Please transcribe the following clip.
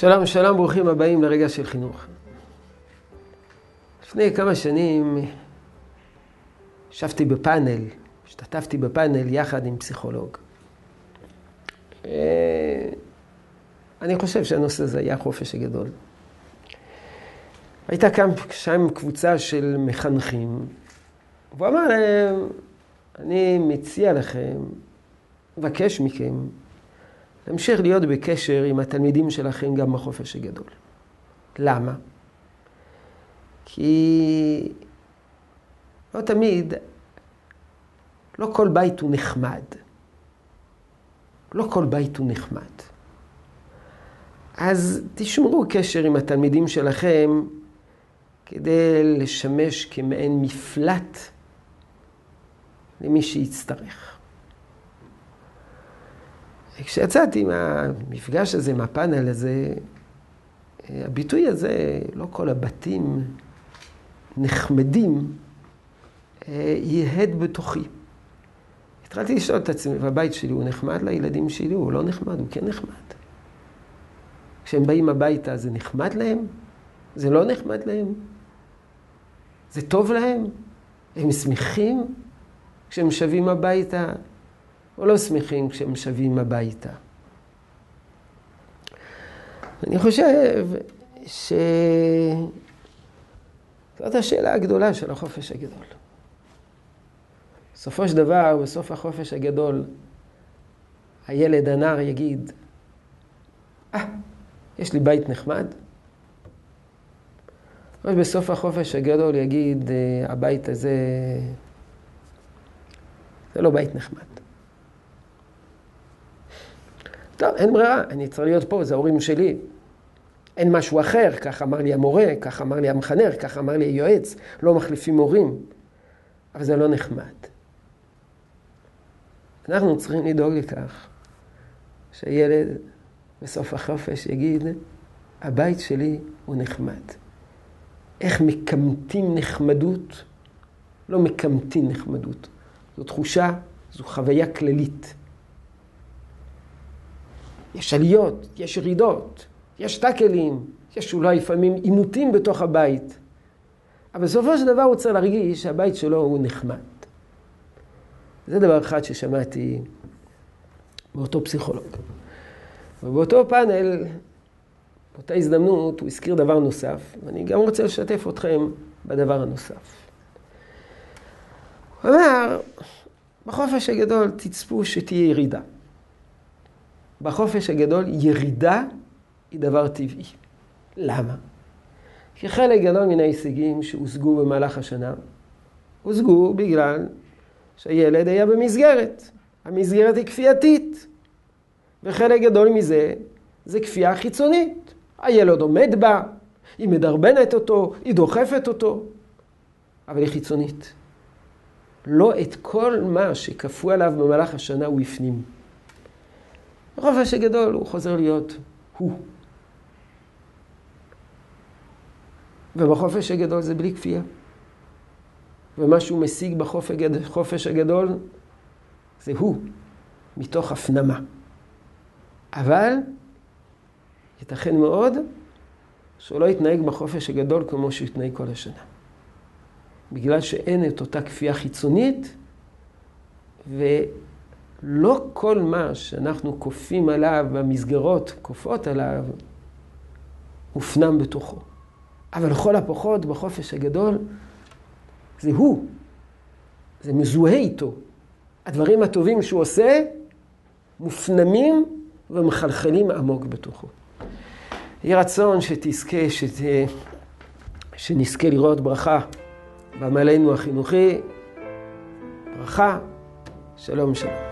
שלום, שלום, ברוכים הבאים לרגע של חינוך. לפני כמה שנים ישבתי בפאנל, השתתפתי בפאנל יחד עם פסיכולוג. אה, אני חושב שהנושא הזה היה החופש הגדול. הייתה כאן, שם קבוצה של מחנכים, והוא אמר להם, אני מציע לכם, מבקש מכם, להמשיך להיות בקשר עם התלמידים שלכם גם בחופש הגדול. למה? כי לא תמיד, לא כל בית הוא נחמד. לא כל בית הוא נחמד. אז תשמרו קשר עם התלמידים שלכם כדי לשמש כמעין מפלט למי שיצטרך. וכשיצאתי מהמפגש הזה, מהפאנל הזה, הביטוי הזה, לא כל הבתים נחמדים, ייהד בתוכי. התחלתי לשאול את עצמי, והבית שלי הוא נחמד לילדים שלי, הוא לא נחמד, הוא כן נחמד. כשהם באים הביתה זה נחמד להם? זה לא נחמד להם? זה טוב להם? הם שמחים כשהם שבים הביתה? או לא שמחים כשהם שבים הביתה? אני חושב ש... זאת השאלה הגדולה של החופש הגדול. בסופו של דבר, בסוף החופש הגדול, הילד, הנער, יגיד, אה, ah, יש לי בית נחמד. בסוף החופש הגדול יגיד, אה, הבית הזה, זה לא בית נחמד. טוב, אין ברירה, אני צריך להיות פה, זה ההורים שלי. אין משהו אחר, כך אמר לי המורה, כך אמר לי המחנך, כך אמר לי היועץ, לא מחליפים מורים. אבל זה לא נחמד. אנחנו צריכים לדאוג לכך שילד בסוף החופש יגיד, הבית שלי הוא נחמד. איך מקמטים נחמדות? לא מקמטים נחמדות. זו תחושה, זו חוויה כללית. יש עליות, יש ירידות, יש טאקלים, יש אולי לפעמים עימותים בתוך הבית. אבל בסופו של דבר הוא צריך להרגיש שהבית שלו הוא נחמד. זה דבר אחד ששמעתי מאותו פסיכולוג. ובאותו פאנל, באותה הזדמנות, הוא הזכיר דבר נוסף, ואני גם רוצה לשתף אתכם בדבר הנוסף. הוא אמר, בחופש הגדול תצפו שתהיה ירידה. בחופש הגדול ירידה היא דבר טבעי. למה? כי חלק גדול מן ההישגים שהושגו במהלך השנה, הושגו בגלל שהילד היה במסגרת. המסגרת היא כפייתית. וחלק גדול מזה זה כפייה חיצונית. הילד עומד בה, היא מדרבנת אותו, היא דוחפת אותו, אבל היא חיצונית. לא את כל מה שכפו עליו במהלך השנה הוא הפנים. בחופש הגדול הוא חוזר להיות הוא. ובחופש הגדול זה בלי כפייה. ומה שהוא משיג בחופש הגדול זה הוא, מתוך הפנמה. אבל ייתכן מאוד שהוא לא יתנהג בחופש הגדול כמו שהוא יתנהג כל השנה. בגלל שאין את אותה כפייה חיצונית, ולא כל מה שאנחנו כופים עליו, והמסגרות כופות עליו, מופנם בתוכו. אבל לכל הפחות בחופש הגדול זה הוא. זה מזוהה איתו. הדברים הטובים שהוא עושה מופנמים ומחלחלים עמוק בתוכו. יהי רצון שתזכה, שת... שנזכה לראות ברכה בעמלנו החינוכי. ברכה, שלום שלום.